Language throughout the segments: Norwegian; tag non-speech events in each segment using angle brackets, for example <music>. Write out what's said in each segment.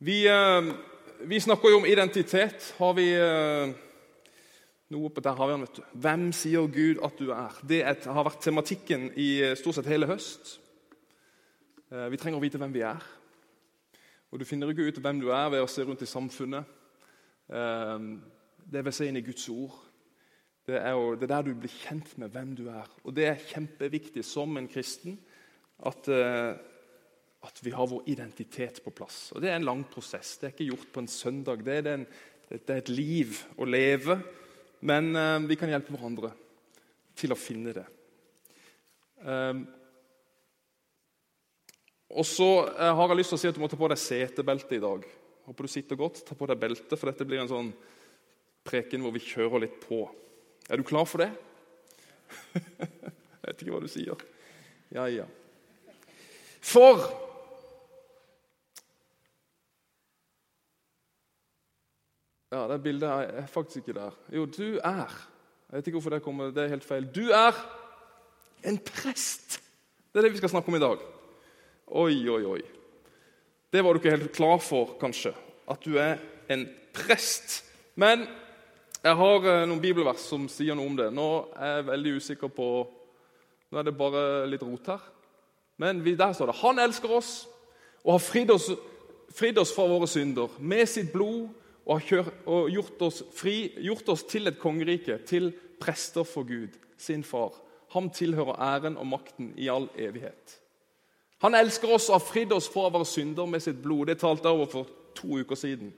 Vi, eh, vi snakker jo om identitet. Har vi eh, noe på der har vi den, vet du. Hvem sier Gud at du er? Det har vært tematikken i eh, stort sett hele høst. Vi trenger å vite hvem vi er. Og Du finner ikke ut hvem du er ved å se rundt i samfunnet. Det vil se inn i Guds ord. Det er, jo, det er der du blir kjent med hvem du er. Og Det er kjempeviktig som en kristen at at vi har vår identitet på plass. Og Det er en lang prosess. Det er ikke gjort på en søndag. Det er, en, det er et liv å leve. Men uh, vi kan hjelpe hverandre til å finne det. Uh, og så uh, har jeg lyst til å si at du må ta på deg setebelte i dag. Håper du sitter godt. Ta på deg belte, for dette blir en sånn preken hvor vi kjører litt på. Er du klar for det? <laughs> jeg vet ikke hva du sier. Ja, ja. For Ja, Det bildet er faktisk ikke der. Jo, du er Jeg vet ikke hvorfor det kommer, det er helt feil. Du er en prest! Det er det vi skal snakke om i dag. Oi, oi, oi. Det var du ikke helt klar for, kanskje. At du er en prest. Men jeg har eh, noen bibelvers som sier noe om det. Nå er jeg veldig usikker på Nå er det bare litt rot her. Men der står det Han elsker oss og har fridd oss, fridd oss fra våre synder med sitt blod og har gjort oss, fri, gjort oss til et kongerike, til prester for Gud, sin far. Ham tilhører æren og makten i all evighet. Han elsker oss og har fridd oss fra våre synder med sitt blod. Det talte jeg over for to uker siden.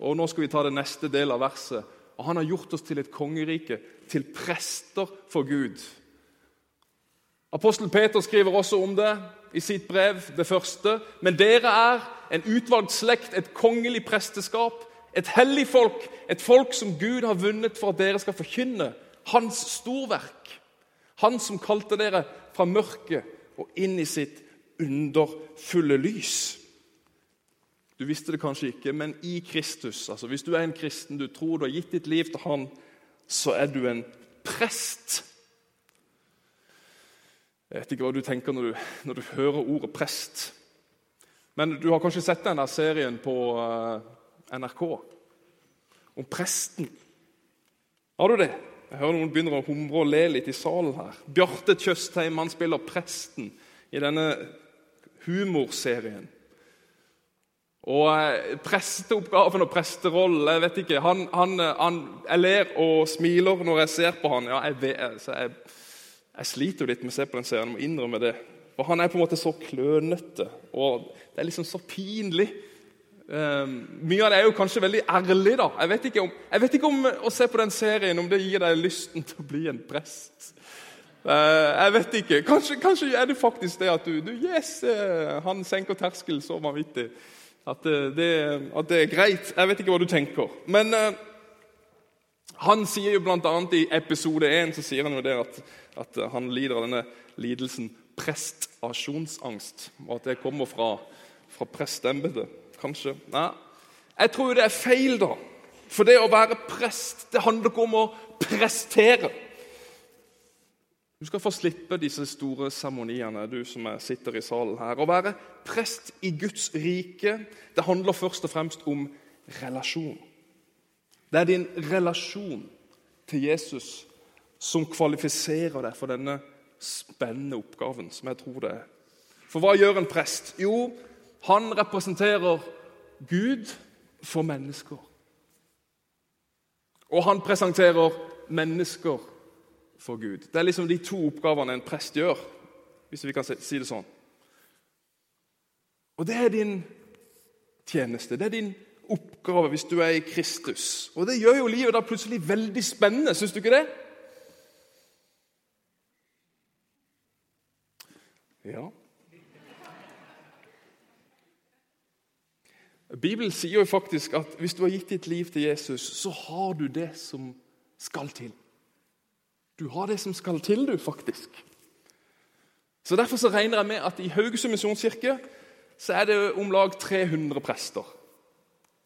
Og Nå skal vi ta det neste del av verset. Og Han har gjort oss til et kongerike, til prester for Gud. Apostel Peter skriver også om det i sitt brev, det første. Men dere er en utvalgt slekt, et kongelig presteskap, et hellig folk, et folk som Gud har vunnet for at dere skal forkynne hans storverk. Han som kalte dere fra mørket og inn i sitt underfulle lys. Du visste det kanskje ikke, men i Kristus altså Hvis du er en kristen, du tror du har gitt ditt liv til han, så er du en prest. Jeg vet ikke hva du tenker når du, når du hører ordet prest. Men du har kanskje sett den der serien på uh, NRK om presten. Har du det? Jeg hører noen begynner å humre og le litt i salen her. Bjarte Tjøstheim han spiller presten i denne humorserien. Og eh, Presteoppgaven og presterollen Jeg vet ikke, han, han, han, Jeg ler og smiler når jeg ser på han. Ja, jeg, vet, altså, jeg, jeg sliter jo litt med å se på den serien, jeg må innrømme det. For Han er på en måte så klønete, og det er liksom så pinlig. Um, mye av det er jo kanskje veldig ærlig. da. Jeg vet, om, jeg vet, ikke om, å se på den serien om det gir deg lysten til å bli en prest. Uh, jeg vet ikke. Kanskje, kanskje, er det faktisk det at du, du Yes! Uh, han senker terskelen så vanvittig. At, uh, det, at, det, er greit. Jeg vet ikke hva du tenker. Men han sier jo bl.a. i episode 1 så sier han jo det at, at han lider av denne lidelsen prestasjonsangst. Og at det kommer fra, fra prestembetet kanskje. Nei, jeg tror jo det er feil, da. For det å være prest, det handler ikke om å prestere. Du skal få slippe disse store seremoniene, du som sitter i salen her. Å være prest i Guds rike det handler først og fremst om relasjon. Det er din relasjon til Jesus som kvalifiserer deg for denne spennende oppgaven, som jeg tror det er. For hva gjør en prest? Jo, han representerer Gud for mennesker. Og han presenterer mennesker for Gud. Det er liksom de to oppgavene en prest gjør, hvis vi kan si det sånn. Og det er din tjeneste, det er din oppgave hvis du er i Kristus. Og det gjør jo livet da plutselig veldig spennende, syns du ikke det? Ja. Bibelen sier jo faktisk at hvis du har gitt ditt liv til Jesus, så har du det som skal til. Du har det som skal til, du, faktisk. Så Derfor så regner jeg med at i Haugesund misjonskirke så er det om lag 300 prester.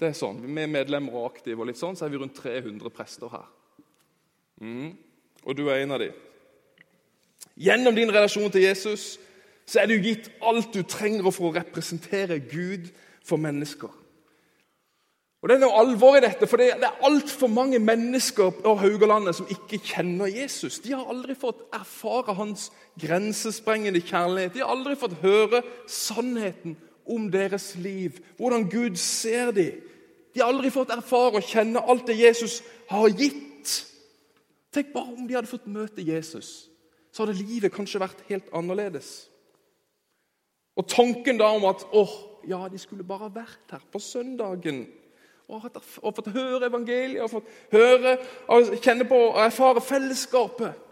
Det er sånn, Med medlemmer og aktive og litt sånn, så er vi rundt 300 prester her. Mm. Og du er en av dem. Gjennom din relasjon til Jesus så er du gitt alt du trenger for å representere Gud for mennesker. Og Det er noe alvor i dette, for det er altfor mange mennesker på Haugalandet som ikke kjenner Jesus. De har aldri fått erfare hans grensesprengende kjærlighet. De har aldri fått høre sannheten om deres liv, hvordan Gud ser dem. De har aldri fått erfare og kjenne alt det Jesus har gitt. Tenk bare om de hadde fått møte Jesus. Så hadde livet kanskje vært helt annerledes. Og tanken da om at åh, ja, de skulle bare vært her på søndagen og, og fått høre evangeliet og fått høre og kjenne på og erfare fellesskapet.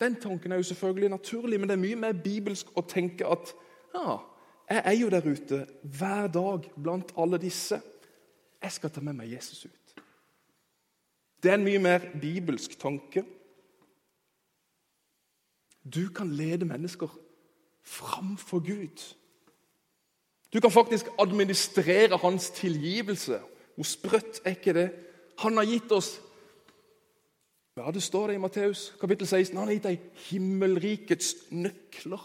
Den tanken er jo selvfølgelig naturlig, men det er mye mer bibelsk å tenke at ja, jeg er jo der ute hver dag blant alle disse. Jeg skal ta med meg Jesus ut. Det er en mye mer bibelsk tanke. Du kan lede mennesker framfor Gud. Du kan faktisk administrere hans tilgivelse hvor sprøtt er ikke det? Han har gitt oss ja, Det står det i Matteus kapittel 16. Han har gitt deg himmelrikets nøkler.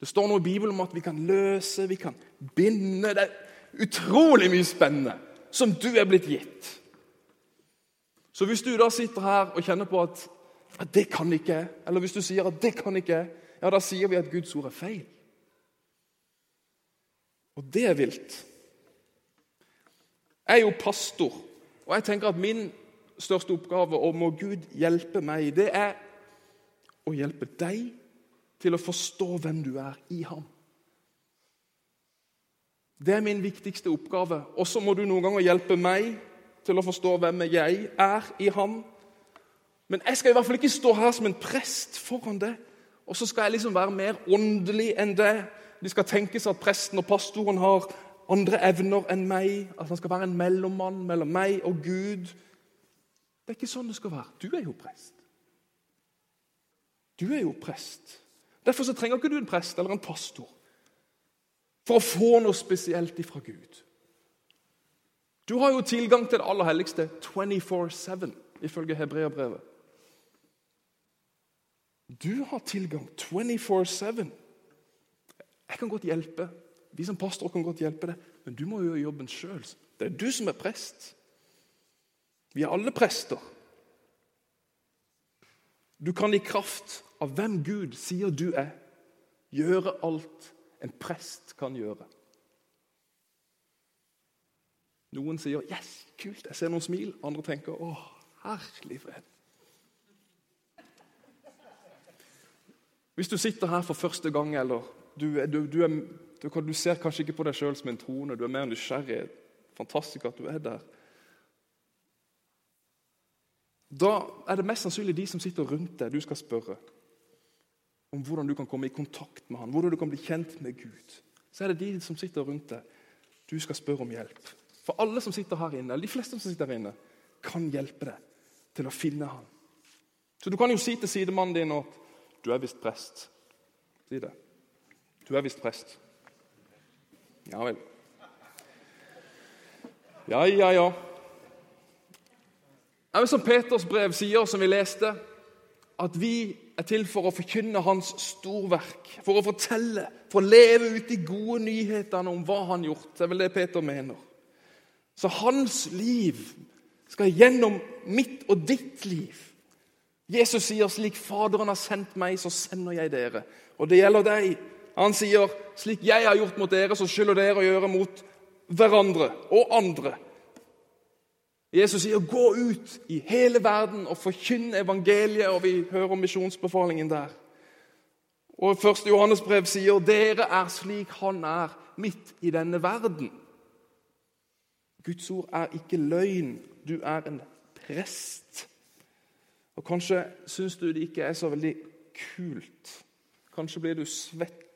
Det står noe i Bibelen om at vi kan løse, vi kan binde. Det er utrolig mye spennende som du er blitt gitt. Så hvis du da sitter her og kjenner på at, at det kan ikke eller hvis du sier at det kan ikke ja, da sier vi at Guds ord er feil. Og det er vilt. Jeg er jo pastor, og jeg tenker at min største oppgave, og må Gud hjelpe meg, det er å hjelpe deg til å forstå hvem du er i ham. Det er min viktigste oppgave. Og så må du noen ganger hjelpe meg til å forstå hvem jeg er i ham. Men jeg skal i hvert fall ikke stå her som en prest foran det. Og så skal jeg liksom være mer åndelig enn det. Det skal tenkes at presten og pastoren har andre evner enn meg, at han skal være en mellommann mellom meg og Gud. Det er ikke sånn det skal være. Du er jo prest. Du er jo prest. Derfor så trenger ikke du en prest eller en pastor for å få noe spesielt ifra Gud. Du har jo tilgang til det aller helligste 24-7, ifølge hebreerbrevet. Du har tilgang 24-7. Jeg kan godt hjelpe vi som pastor kan godt hjelpe deg, men du må jo gjøre jobben sjøl. Det er du som er prest. Vi er alle prester. Du kan i kraft av hvem Gud sier du er, gjøre alt en prest kan gjøre. Noen sier 'yes, kult', jeg ser noen smil. Andre tenker 'å, herlig fred'. Hvis du sitter her for første gang, eller du, du, du er du, ser kanskje ikke på deg sjøl som en trone, du er mer nysgjerrig. Fantastisk at du er der. Da er det mest sannsynlig de som sitter rundt deg, du skal spørre om hvordan du kan komme i kontakt med han, hvordan du kan bli kjent med Gud. Så er det de som sitter rundt deg, du skal spørre om hjelp. For alle som sitter her inne, eller de fleste som sitter her inne, kan hjelpe deg til å finne han. Så du kan jo si til sidemannen din at 'du er visst prest'. Si det. Du er visst prest. Ja vel. Ja, ja, ja. Det som Peters brev sier, som vi leste, at vi er til for å forkynne hans storverk. For å fortelle, for å leve ut de gode nyhetene om hva han gjort. Det er vel det Peter mener. Så hans liv skal gjennom mitt og ditt liv. Jesus sier slik Faderen har sendt meg, så sender jeg dere. Og det gjelder deg. Han sier, 'Slik jeg har gjort mot dere, så skylder dere å gjøre mot hverandre og andre.' Jesus sier, 'Gå ut i hele verden og forkynn evangeliet.' Og vi hører misjonsbefalingen der. Og 1. Johannes brev sier, 'Dere er slik Han er, midt i denne verden'. Guds ord er ikke løgn. Du er en prest. Og Kanskje syns du det ikke er så veldig kult. Kanskje blir du svett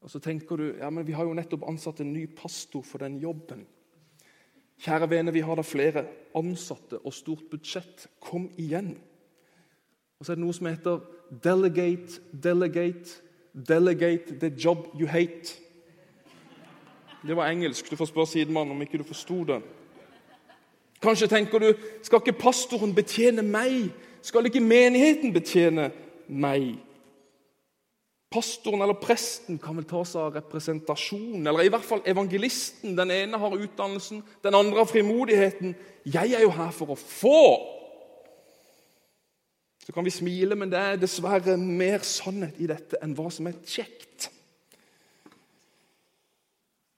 og så tenker du ja, men vi har jo nettopp ansatt en ny pastor for den jobben. Kjære vene, vi har da flere ansatte og stort budsjett. Kom igjen. Og så er det noe som heter 'delegate, delegate, delegate the job you hate'. Det var engelsk. Du får spørre sidemannen om ikke du forsto det. Kanskje tenker du skal ikke pastoren betjene meg? Skal ikke menigheten betjene meg? Pastoren eller presten kan vel ta seg av representasjon, eller i hvert fall evangelisten. Den ene har utdannelsen, den andre har frimodigheten. Jeg er jo her for å få. Så kan vi smile, men det er dessverre mer sannhet i dette enn hva som er kjekt.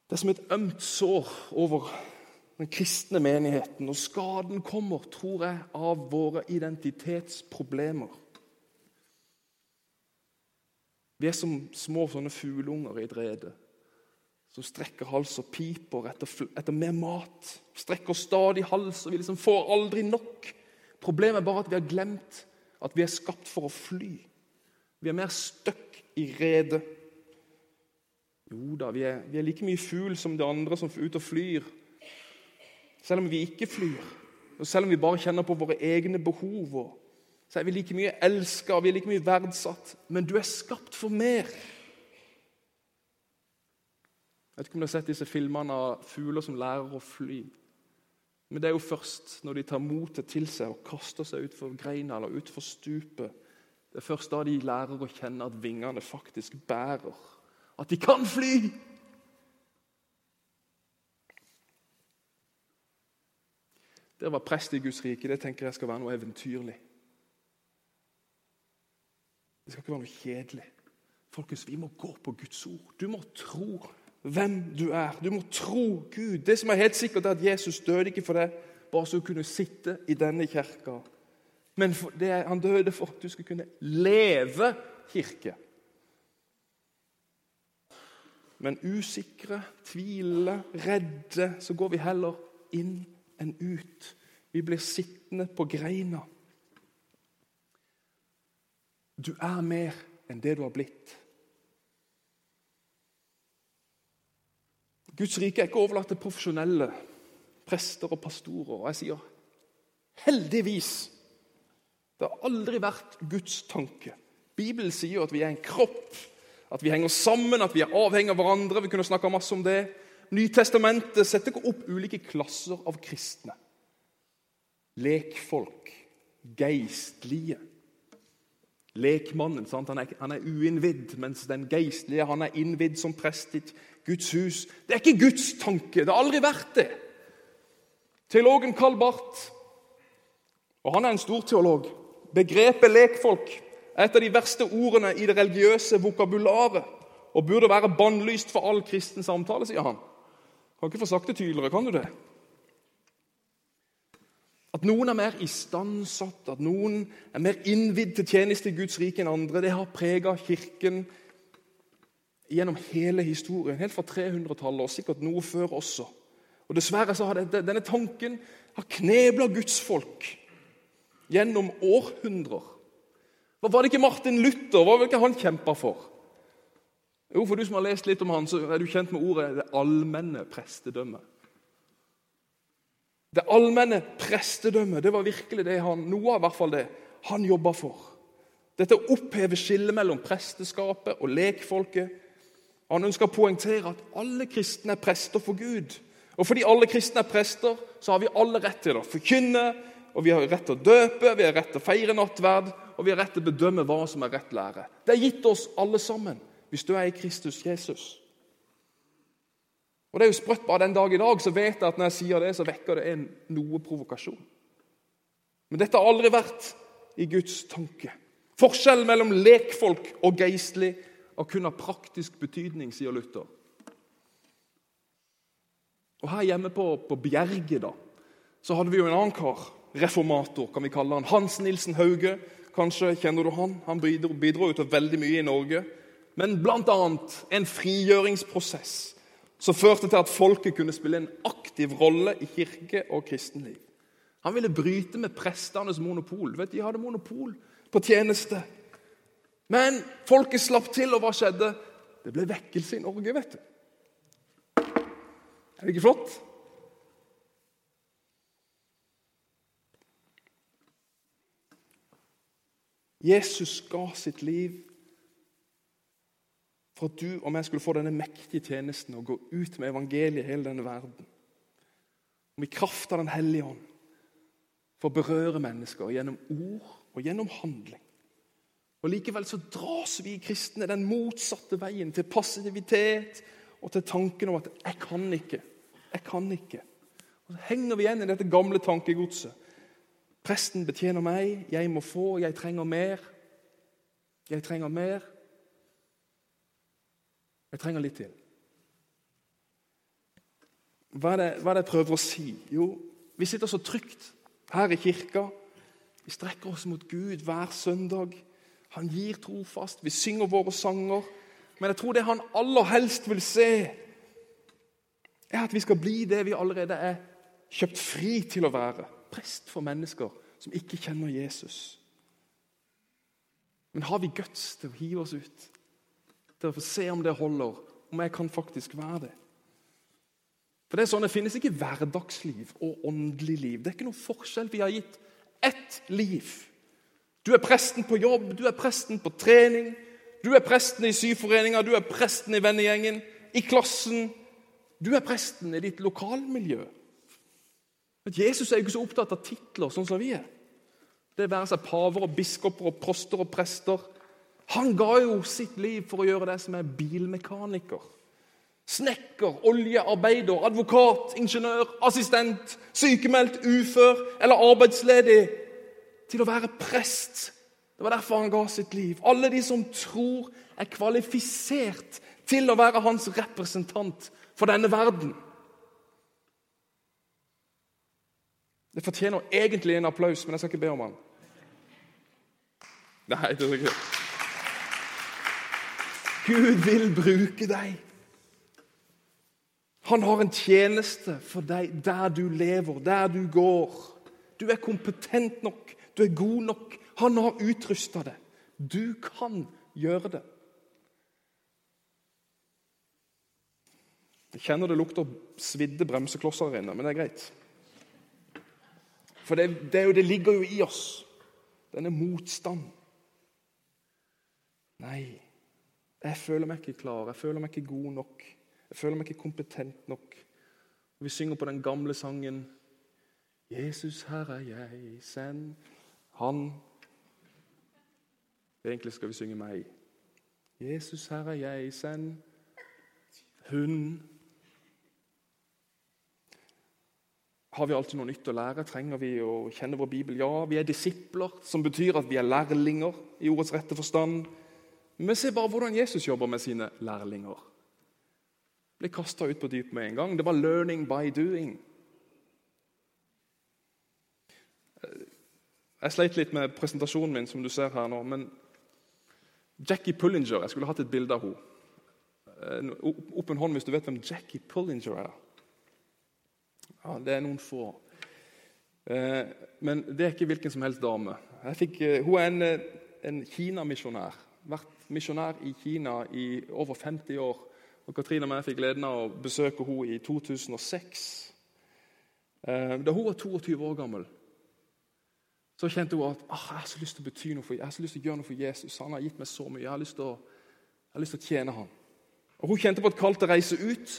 Det er som et ømt sår over den kristne menigheten. Og skaden kommer, tror jeg, av våre identitetsproblemer. Vi er som små sånne fugleunger i et rede som strekker hals og piper etter, etter, mer mat. Strekker stadig hals, og vi liksom får aldri nok. Problemet er bare at vi har glemt at vi er skapt for å fly. Vi er mer støkk i redet. Jo da, vi er, vi er like mye fugl som de andre som er ute og flyr. Selv om vi ikke flyr, og selv om vi bare kjenner på våre egne behov og så er vi like mye elska vi er like mye verdsatt. Men du er skapt for mer. Jeg vet ikke om du har sett disse filmene av fugler som lærer å fly. Men det er jo først når de tar motet til seg og kaster seg utfor greina eller utfor stupet, det er først da de lærer å kjenne at vingene faktisk bærer. At de kan fly! Det være prest i Guds rike det tenker jeg skal være noe eventyrlig. Det skal ikke være noe kjedelig. Folkens, Vi må gå på Guds ord. Du må tro hvem du er. Du må tro Gud. Det som er helt sikkert, er at Jesus døde ikke for deg bare så du kunne sitte i denne kirka. Men er, han døde for at du skulle kunne leve kirke. Men usikre, tvilende, redde, så går vi heller inn enn ut. Vi blir sittende på greina. Du er mer enn det du har blitt. Guds rike er ikke overlatt til profesjonelle prester og pastorer. Og jeg sier heldigvis. Det har aldri vært Guds tanke. Bibelen sier at vi er en kropp, at vi henger sammen, at vi er avhengig av hverandre. Vi kunne snakka masse om det. Nytestamentet setter ikke opp ulike klasser av kristne. Lekfolk, geistlige. Lekmannen han er, han er uinnvidd, mens den geistlige han er innvidd som prest i Guds hus. Det er ikke Guds tanke. Det har aldri vært det. Teologen Karl Barth, og han er en stor teolog Begrepet lekfolk er et av de verste ordene i det religiøse vokabularet og burde være bannlyst for all kristen samtale, sier han. Kan ikke få sagt det tydeligere, kan du det? At noen er mer istandsatt, at noen er mer innvidd til tjeneste i Guds rike enn andre, det har prega Kirken gjennom hele historien. Helt fra 300-tallet, og sikkert noe før også. Og Dessverre så har dette, denne tanken har knebla folk gjennom århundrer. Var det ikke Martin Luther hva var det ikke han kjempa for? Jo, for du som har lest litt om han, så er du kjent med ordet 'det allmenne prestedømmet'. Det allmenne prestedømmet det var virkelig det han, noe av hvert fall det, han jobba for. Dette å oppheve skillet mellom presteskapet og lekfolket. Han ønska å poengtere at alle kristne er prester for Gud. Og fordi alle kristne er prester, så har vi alle rett til å forkynne, og vi har rett til å døpe, vi har rett til å feire nattverd, og vi har rett til å bedømme hva som er rett lære. Det er gitt oss alle sammen hvis du er i Kristus Jesus. Og det er jo sprøtt Bare den dag i dag så vet jeg at når jeg sier det, så vekker det en noe provokasjon. Men dette har aldri vært i Guds tanke. Forskjellen mellom lekfolk og geistlig har kun av praktisk betydning, sier Luther. Og Her hjemme på, på Bjerget da, så hadde vi jo en annen kar. Reformator, kan vi kalle han. Hans Nilsen Hauge. Kanskje kjenner du han? Han bidro, bidro jo til veldig mye i Norge. Men bl.a. en frigjøringsprosess som førte til at folket kunne spille en aktiv rolle i kirke og kristenliv. Han ville bryte med prestenes monopol. Vet, de hadde monopol på tjeneste. Men folket slapp til, og hva skjedde? Det ble vekkelse i Norge, vet du. Er det ikke flott? Jesus ga sitt liv for at du og jeg skulle få denne mektige tjenesten og gå ut med evangeliet i hele denne verden. Om i kraft av Den hellige ånd for å berøre mennesker gjennom ord og gjennom handling. Og Likevel så dras vi kristne den motsatte veien, til passivitet og til tanken om at 'jeg kan ikke', 'jeg kan ikke'. Og Så henger vi igjen i dette gamle tankegodset. Presten betjener meg, jeg må få, jeg trenger mer. Jeg trenger mer. Jeg trenger litt til. Hva er, det, hva er det jeg prøver å si? Jo, vi sitter så trygt her i kirka. Vi strekker oss mot Gud hver søndag. Han gir trofast. Vi synger våre sanger. Men jeg tror det han aller helst vil se, er at vi skal bli det vi allerede er kjøpt fri til å være. Prest for mennesker som ikke kjenner Jesus. Men har vi guts til å hive oss ut? Til å få se om det holder, om jeg kan faktisk være det? For Det er sånn, det finnes ikke hverdagsliv og åndelig liv. Det er ikke noe forskjell. Vi har gitt ett liv. Du er presten på jobb, du er presten på trening, du er presten i syforeninga, du er presten i vennegjengen, i klassen. Du er presten i ditt lokalmiljø. Men Jesus er jo ikke så opptatt av titler, sånn som vi er. Det være seg paver og biskoper og proster og prester. Han ga jo sitt liv for å gjøre det som er bilmekaniker. Snekker, oljearbeider, advokat, ingeniør, assistent, sykemeldt, ufør eller arbeidsledig til å være prest. Det var derfor han ga sitt liv. Alle de som tror, er kvalifisert til å være hans representant for denne verden. Det fortjener egentlig en applaus, men jeg skal ikke be om den. Nei, det er ikke Gud vil bruke deg. Han har en tjeneste for deg der du lever, der du går. Du er kompetent nok du er god nok. Han har utrusta deg. Du kan gjøre det. Jeg kjenner det lukter svidde bremseklosser her inne, men det er greit. For det, det, det ligger jo i oss, denne motstand. Nei, jeg føler meg ikke klar, jeg føler meg ikke god nok. Jeg føler meg ikke kompetent nok. Og Vi synger på den gamle sangen 'Jesus, her er jeg, send han Egentlig skal vi synge meg. Jesus, her er jeg, send hun. Har vi alltid noe nytt å lære? Trenger vi å kjenne vår bibel? Ja, vi er disipler, som betyr at vi er lærlinger i ordets rette forstand. Men se bare hvordan Jesus jobber med sine lærlinger. Ble kasta ut på dyp med en gang. Det var 'learning by doing'. Jeg sleit litt med presentasjonen min, som du ser her nå. Men Jackie Pullinger Jeg skulle hatt et bilde av henne. Opp en hånd hvis du vet hvem Jackie Pullinger er. Ja, Det er noen få. Eh, men det er ikke hvilken som helst dame. Fikk, eh, hun er en, eh, en Kina-misjonær. Vært misjonær i Kina i over 50 år. Og Katrine og jeg fikk gleden av å besøke henne i 2006. Da hun var 22 år gammel, så kjente hun at ah, jeg har så lyst til å bety noe for, jeg har så lyst til å gjøre noe for Jesus. Han har gitt meg så mye. Jeg har lyst til å, har lyst til å tjene ham. Og Hun kjente på et kall til å reise ut,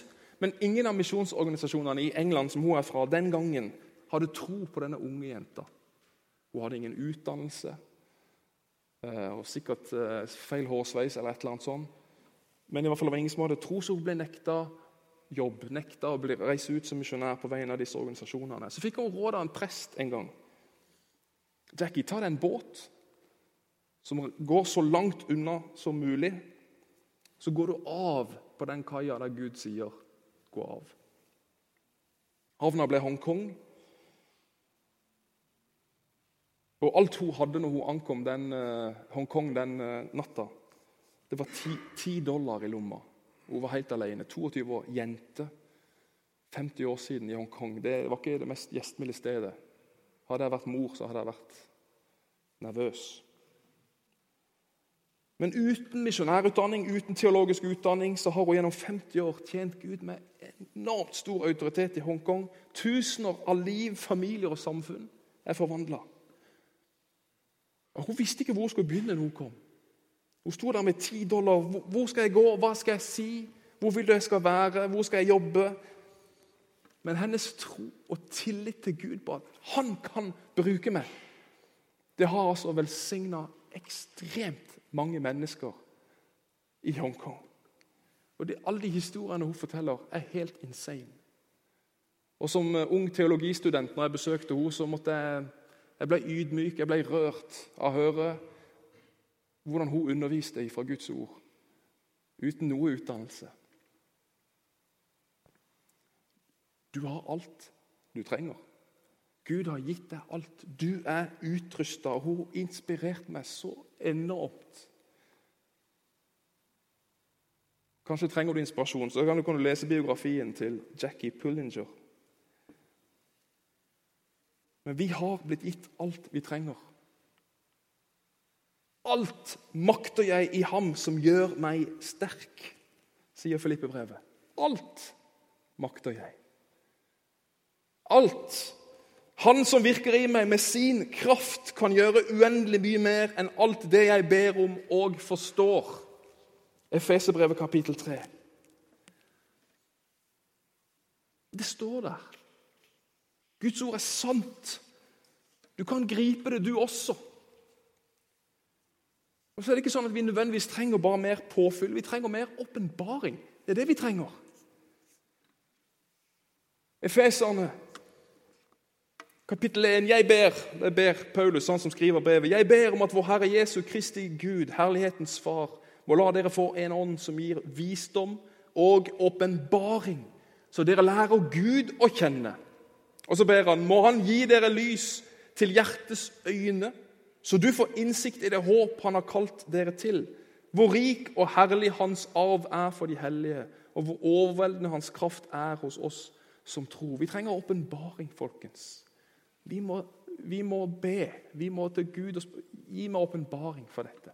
men ingen av misjonsorganisasjonene i England som hun er fra, den gangen hadde tro på denne unge jenta. Hun hadde ingen utdannelse eh, og sikkert eh, feil hårsveis eller et eller annet sånt. Men i hvert fall det var ingen som hadde tro, så hun ble nekta jobb, nekta å reise ut som misjonær på vegne av disse organisasjonene. Så fikk hun råd av en prest en gang. Jackie, ta deg en båt som går så langt unna som mulig. Så går du av på den kaia der Gud sier 'gå av'. Havna ble Hongkong. Og alt hun hadde når hun ankom den, uh, Hongkong den uh, natta, det var ti, dollar i lomma. Hun var helt alene. 22 år, jente. 50 år siden i Hongkong. Det var ikke det mest gjestmilde stedet. Hadde jeg vært mor, så hadde jeg vært nervøs. Men uten misjonærutdanning, uten teologisk utdanning, så har hun gjennom 50 år tjent Gud med enormt stor autoritet i Hongkong. Tusener av liv, familier og samfunn er forvandla. Hun visste ikke hvor hun skulle begynne når hun kom. Hun sto der med ti dollar. Hvor skal jeg gå? Hva skal jeg si? Hvor vil du jeg skal være? Hvor skal jeg jobbe? Men hennes tro og tillit til Gud på at han kan bruke meg, det har altså velsigna ekstremt mange mennesker i Hongkong. Og det, Alle de historiene hun forteller, er helt insane. Og Som eh, ung teologistudent når jeg besøkte henne, så måtte jeg jeg ble ydmyk, jeg ble rørt av å høre hvordan hun underviste fra Guds ord uten noe utdannelse. Du har alt du trenger. Gud har gitt deg alt. Du er utrusta. Hun inspirerte meg så enormt. Kanskje trenger du inspirasjon, så kan du lese biografien til Jackie Pullinger. Men vi har blitt gitt alt vi trenger. Alt makter jeg i ham som gjør meg sterk, sier Filippe-brevet. Alt makter jeg. Alt. Han som virker i meg med sin kraft, kan gjøre uendelig mye mer enn alt det jeg ber om og forstår. Efeserbrevet kapittel 3. Det står der. Guds ord er sant. Du kan gripe det, du også. Og så er det ikke sånn at Vi nødvendigvis trenger bare mer påfyll. Vi trenger mer åpenbaring. Det er det vi trenger. Efeserne, kapittel 1. Jeg ber, det ber Paulus, han som skriver brevet, jeg ber om at vår Herre Jesu Kristi Gud, Herlighetens Far, må la dere få en ånd som gir visdom og åpenbaring, så dere lærer Gud å kjenne og så ber han, må han gi dere lys til hjertets øyne, så du får innsikt i det håp han har kalt dere til. Hvor rik og herlig hans arv er for de hellige, og hvor overveldende hans kraft er hos oss som tror. Vi trenger åpenbaring, folkens. Vi må, vi må, be. Vi må til Gud og gi meg åpenbaring for dette.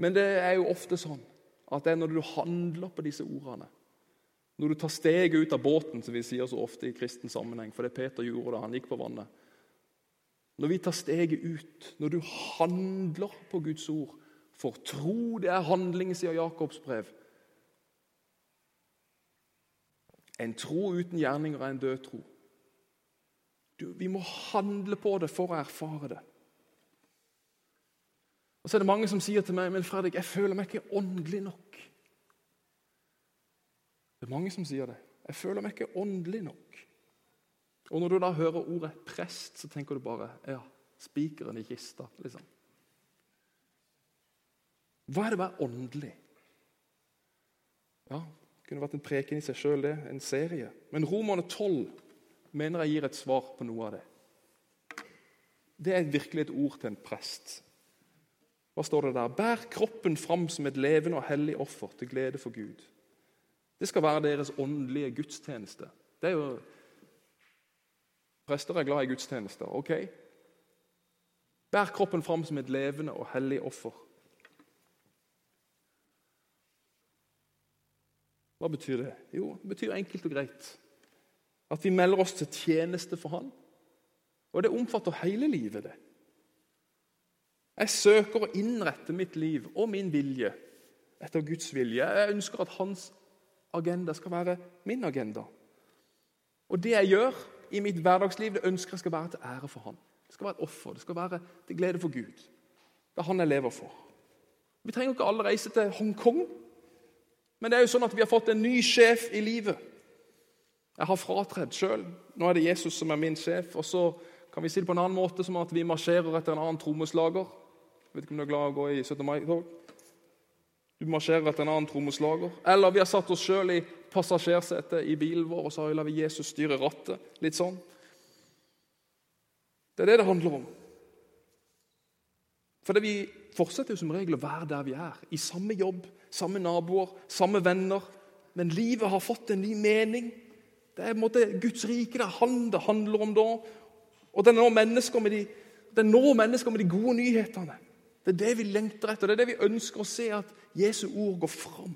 Men det er jo ofte sånn at det er når du handler på disse ordene, når du tar steget ut av båten, som vi sier så ofte i kristen sammenheng, for det Peter gjorde da han gikk på vannet Når vi tar steget ut, når du handler på Guds ord For tro, det er handling, sier Jakobs brev. En tro uten gjerninger er en død tro. Du, vi må handle på det for å erfare det. Og så er det mange som sier til meg men Fredrik, jeg føler meg ikke åndelig nok. Det er mange som sier det. Jeg føler meg ikke åndelig nok. Og Når du da hører ordet 'prest', så tenker du bare ja, spikeren i kista. liksom. Hva er det å være åndelig? Ja, Det kunne vært en preken i seg sjøl, det. En serie. Men Romerne 12 mener jeg gir et svar på noe av det. Det er virkelig et ord til en prest. Hva står det der? Bær kroppen fram som et levende og hellig offer til glede for Gud. Det skal være deres åndelige gudstjeneste. Det er jo Prester er glad i gudstjenester. ok? Bær kroppen fram som et levende og hellig offer. Hva betyr det? Jo, det betyr enkelt og greit at vi melder oss til tjeneste for Han. Og det omfatter hele livet. det. Jeg søker å innrette mitt liv og min vilje etter Guds vilje. Jeg ønsker at Hans agenda skal være min agenda. Og det jeg gjør i mitt hverdagsliv, det ønsker jeg skal være til ære for Han. Det skal være et offer, det skal være til glede for Gud. Det er Han jeg lever for. Vi trenger ikke alle reise til Hongkong, men det er jo sånn at vi har fått en ny sjef i livet. Jeg har fratredd sjøl. Nå er det Jesus som er min sjef. Og så kan vi si det på en annen måte, som at vi marsjerer etter en annen trommeslager. Jeg vet ikke om du er glad i å gå i 17. mai-tog? Du marsjerer etter en annen trommeslager. Eller vi har satt oss sjøl i passasjersetet i bilen vår og så lar vi Jesus styre rattet. Litt sånn. Det er det det handler om. For Vi fortsetter jo som regel å være der vi er. I samme jobb, samme naboer, samme venner. Men livet har fått en ny mening. Det er på en måte Guds rike det er han det handler om da. Og det når mennesker med de, når mennesker med de gode nyhetene. Det er det vi lengter etter, det er det vi ønsker å se, at Jesu ord går fram.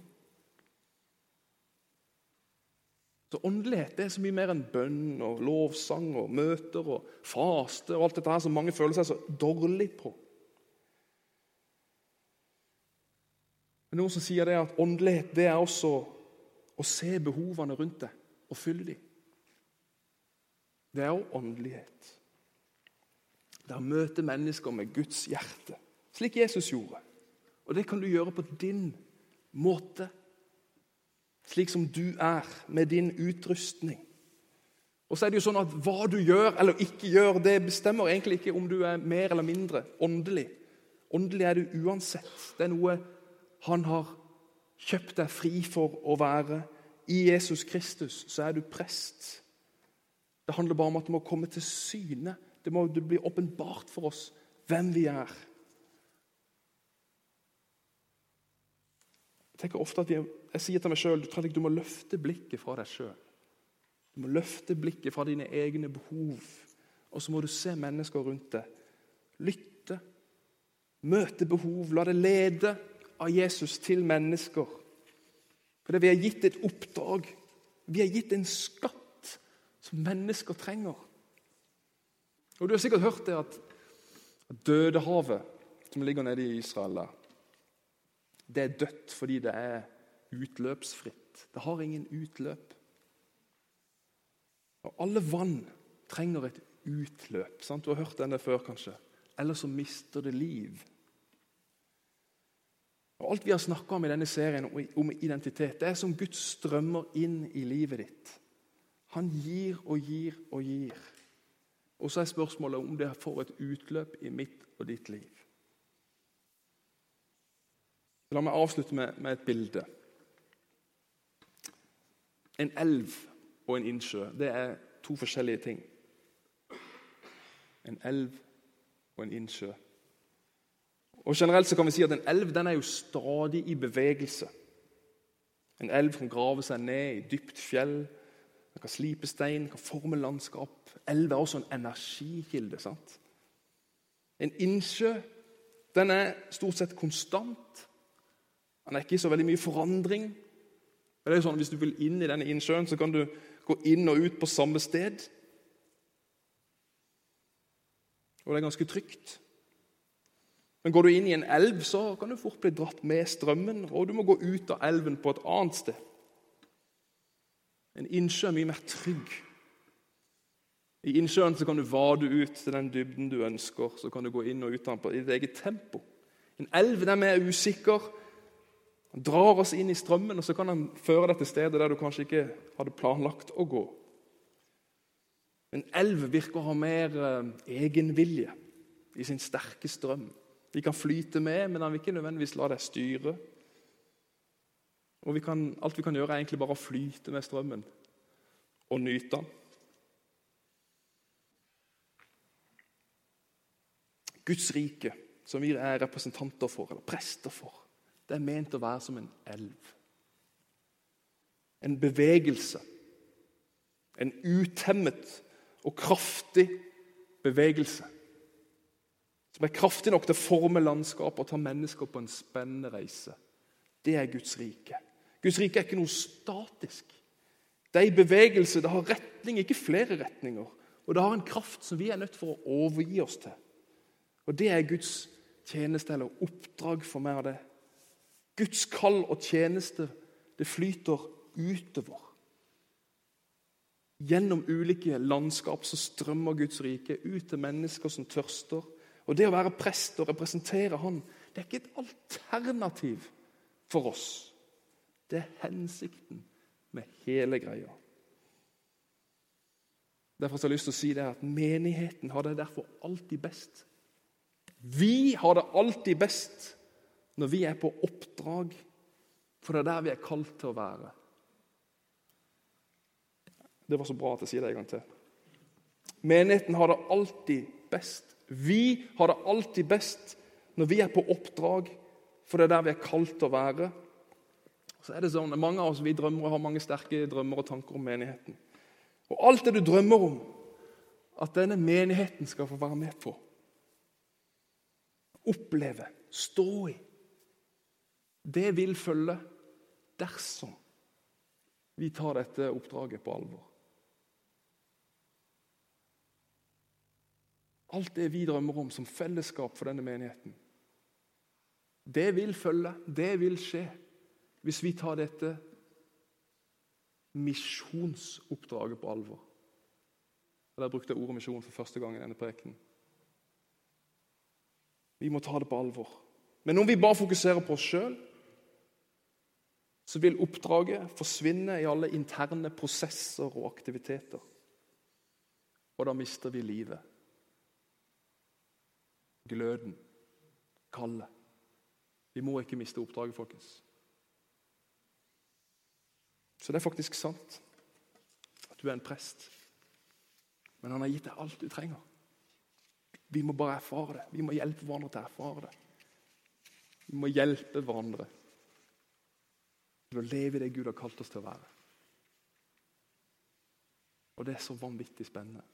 Så Åndelighet det er så mye mer enn bønn og lovsang og møter og faste og alt dette her som mange føler seg så dårlig på. Men Noen som sier det at åndelighet det er også å se behovene rundt deg og fylle dem. Det er jo åndelighet. Det er å møte mennesker med Guds hjerte, slik Jesus gjorde. Og det kan du gjøre på din måte, slik som du er, med din utrustning. Og så er det jo sånn at Hva du gjør eller ikke gjør, det bestemmer egentlig ikke om du er mer eller mindre åndelig. Åndelig er du uansett. Det er noe han har kjøpt deg fri for å være. I Jesus Kristus så er du prest. Det handler bare om at det må komme til syne. Det må bli åpenbart for oss hvem vi er. Jeg tenker ofte at jeg, jeg sier til meg sjøl du, du må løfte blikket fra deg sjøl. Du må løfte blikket fra dine egne behov. Og så må du se mennesker rundt deg. Lytte. Møte behov. La deg lede av Jesus til mennesker. Fordi vi er gitt et oppdrag. Vi er gitt en skatt som mennesker trenger. Og Du har sikkert hørt det at Dødehavet, som ligger nede i Israel, der, det er dødt fordi det er utløpsfritt. Det har ingen utløp. Og Alle vann trenger et utløp. Sant? Du har hørt denne før, kanskje. Eller så mister det liv. Og Alt vi har snakka om i denne serien om identitet, det er som Guds strømmer inn i livet ditt. Han gir og gir og gir. Og så er spørsmålet om det får et utløp i mitt og ditt liv. La meg avslutte med, med et bilde. En elv og en innsjø det er to forskjellige ting. En elv og en innsjø. Og Generelt så kan vi si at en elv den er jo stadig i bevegelse. En elv kan grave seg ned i dypt fjell, den kan slipe stein, kan forme landskap. Elv er også en energikilde. sant? En innsjø den er stort sett konstant. Den er ikke så veldig mye forandring. Det er jo sånn, Hvis du vil inn i denne innsjøen, så kan du gå inn og ut på samme sted. Og det er ganske trygt. Men går du inn i en elv, så kan du fort bli dratt med strømmen, og du må gå ut av elven på et annet sted. En innsjø er mye mer trygg. I innsjøen så kan du vade ut til den dybden du ønsker. Så kan du gå inn og ut av den på ditt eget tempo. En elv den er usikker. Han drar oss inn i strømmen, og så kan han føre deg til stedet der du kanskje ikke hadde planlagt å gå. En elv virker å ha mer eh, egenvilje i sin sterke strøm. Vi kan flyte med, men han vil ikke nødvendigvis la deg styre. Og vi kan, Alt vi kan gjøre, er egentlig bare å flyte med strømmen og nyte den. Guds rike, som vi er representanter for, eller prester for, det er ment å være som en elv. En bevegelse. En utemmet og kraftig bevegelse. Som er kraftig nok til å forme landskapet og ta mennesker på en spennende reise. Det er Guds rike. Guds rike er ikke noe statisk. Det er i bevegelse, det har retning, ikke flere retninger. Og det har en kraft som vi er nødt for å overgi oss til. Og det er Guds tjeneste eller oppdrag for meg. og det. Guds kall og tjeneste det flyter utover. Gjennom ulike landskap så strømmer Guds rike ut til mennesker som tørster. Og Det å være prest og representere Han, det er ikke et alternativ for oss. Det er hensikten med hele greia. Derfor har jeg lyst til å si det at Menigheten har det derfor alltid best vi har det alltid best når vi er på oppdrag, for det er der vi er kalt til å være. Det var så bra at jeg sier det en gang til. Menigheten har det alltid best. Vi har det alltid best når vi er på oppdrag, for det er der vi er kalt til å være. Så er det sånn, Mange av oss vi drømmer og har mange sterke drømmer og tanker om menigheten. Og alt det du drømmer om at denne menigheten skal få være med på, oppleve, stå i. Det vil følge dersom vi tar dette oppdraget på alvor. Alt det vi drømmer om som fellesskap for denne menigheten, det vil følge, det vil skje, hvis vi tar dette misjonsoppdraget på alvor. Der brukte jeg ordet misjon for første gang i denne prekenen. Vi må ta det på alvor. Men om vi bare fokuserer på oss sjøl, så vil oppdraget forsvinne i alle interne prosesser og aktiviteter. Og da mister vi livet. Gløden. Kallet. Vi må ikke miste oppdraget, folkens. Så det er faktisk sant at du er en prest. Men han har gitt deg alt du trenger. Vi må bare erfare det. Vi må hjelpe hverandre til å erfare det. Vi må hjelpe hverandre til å leve i det Gud har kalt oss til å være. Og det er så vanvittig spennende.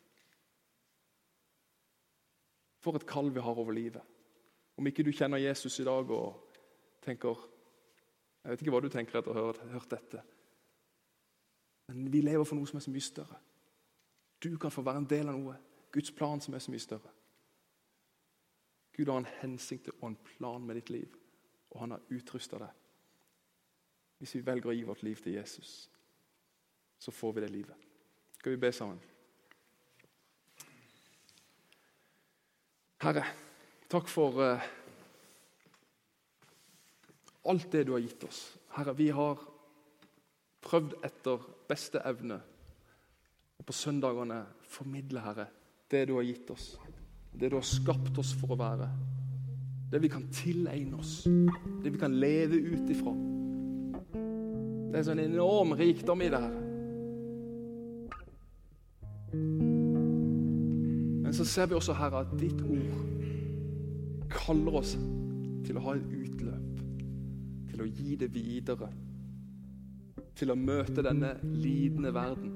For et kall vi har over livet. Om ikke du kjenner Jesus i dag og tenker Jeg vet ikke hva du tenker etter å ha hørt, dette. Men vi lever for noe som er så mye større. Du kan få være en del av noe. Guds plan som er så mye større. Gud har en hensikt og en plan med ditt liv, og han har utrusta deg. Hvis vi velger å gi vårt liv til Jesus, så får vi det livet. Skal vi be sammen? Herre, takk for uh, alt det du har gitt oss. Herre, vi har prøvd etter beste evne og på søndagene formidle, Herre, det du har gitt oss. Det du har skapt oss for å være. Det vi kan tilegne oss. Det vi kan leve ut ifra. Det er sånn enorm rikdom i det her. Men så ser vi også, Herre, at ditt ord kaller oss til å ha et utløp. Til å gi det videre til å møte denne lidende verden.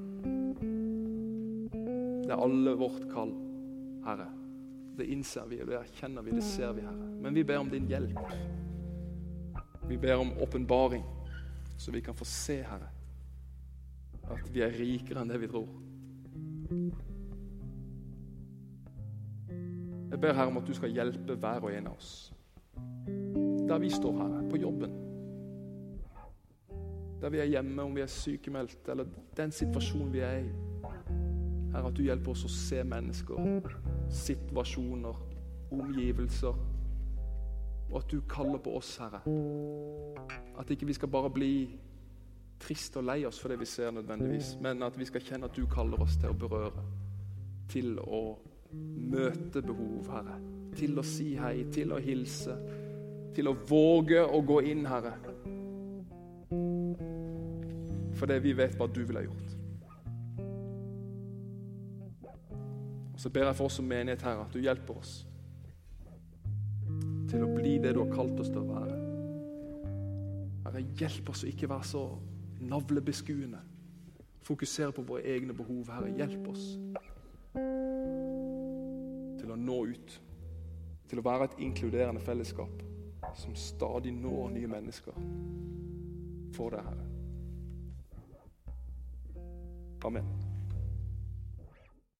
Det er alle vårt kall, Herre. Det innser vi, det erkjenner vi, det ser vi, Herre. Men vi ber om din hjelp. Vi ber om åpenbaring, så vi kan få se, Herre, at vi er rikere enn det vi tror. Jeg ber Herre om at du skal hjelpe hver og en av oss. Der vi står, Herre, på jobben der vi er hjemme, om vi er sykemeldt, eller den situasjonen vi er i. Herre, at du hjelper oss å se mennesker, situasjoner, omgivelser. Og at du kaller på oss, Herre. At ikke vi skal bare bli trist og lei oss for det vi ser, nødvendigvis, men at vi skal kjenne at du kaller oss til å berøre. Til å møte behov, Herre. Til å si hei, til å hilse. Til å våge å gå inn, Herre fordi vi vet hva du ville ha gjort. Og Så ber jeg for oss som menighet, Herre, at du hjelper oss til å bli det du har kalt oss til å være. Herre, hjelp oss å ikke være så navlebeskuende. Fokusere på våre egne behov. Herre, hjelp oss til å nå ut. Til å være et inkluderende fellesskap som stadig når nye mennesker for deg, Herre. Amen.